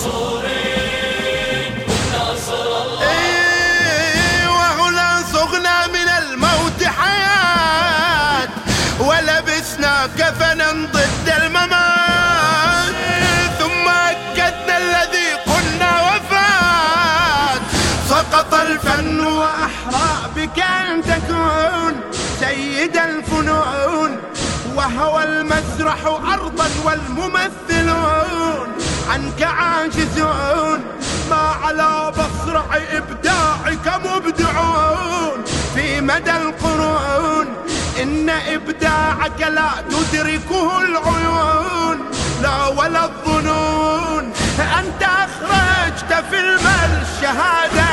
منصورين إيه، صغنا من الموت حياة ولبسنا كفنا ضد الممات. ثم أكدنا الذي قلنا وفات. سقط الفن وأحرى بك أن تكون سيد الفنون وهو المسرح أرضا والممثلون عنك عاجزون ما على بصرع إبداعك مبدعون في مدى القرون إن إبداعك لا تدركه العيون. لا ولا الظنون. أنت أخرجت فيلم الشهادة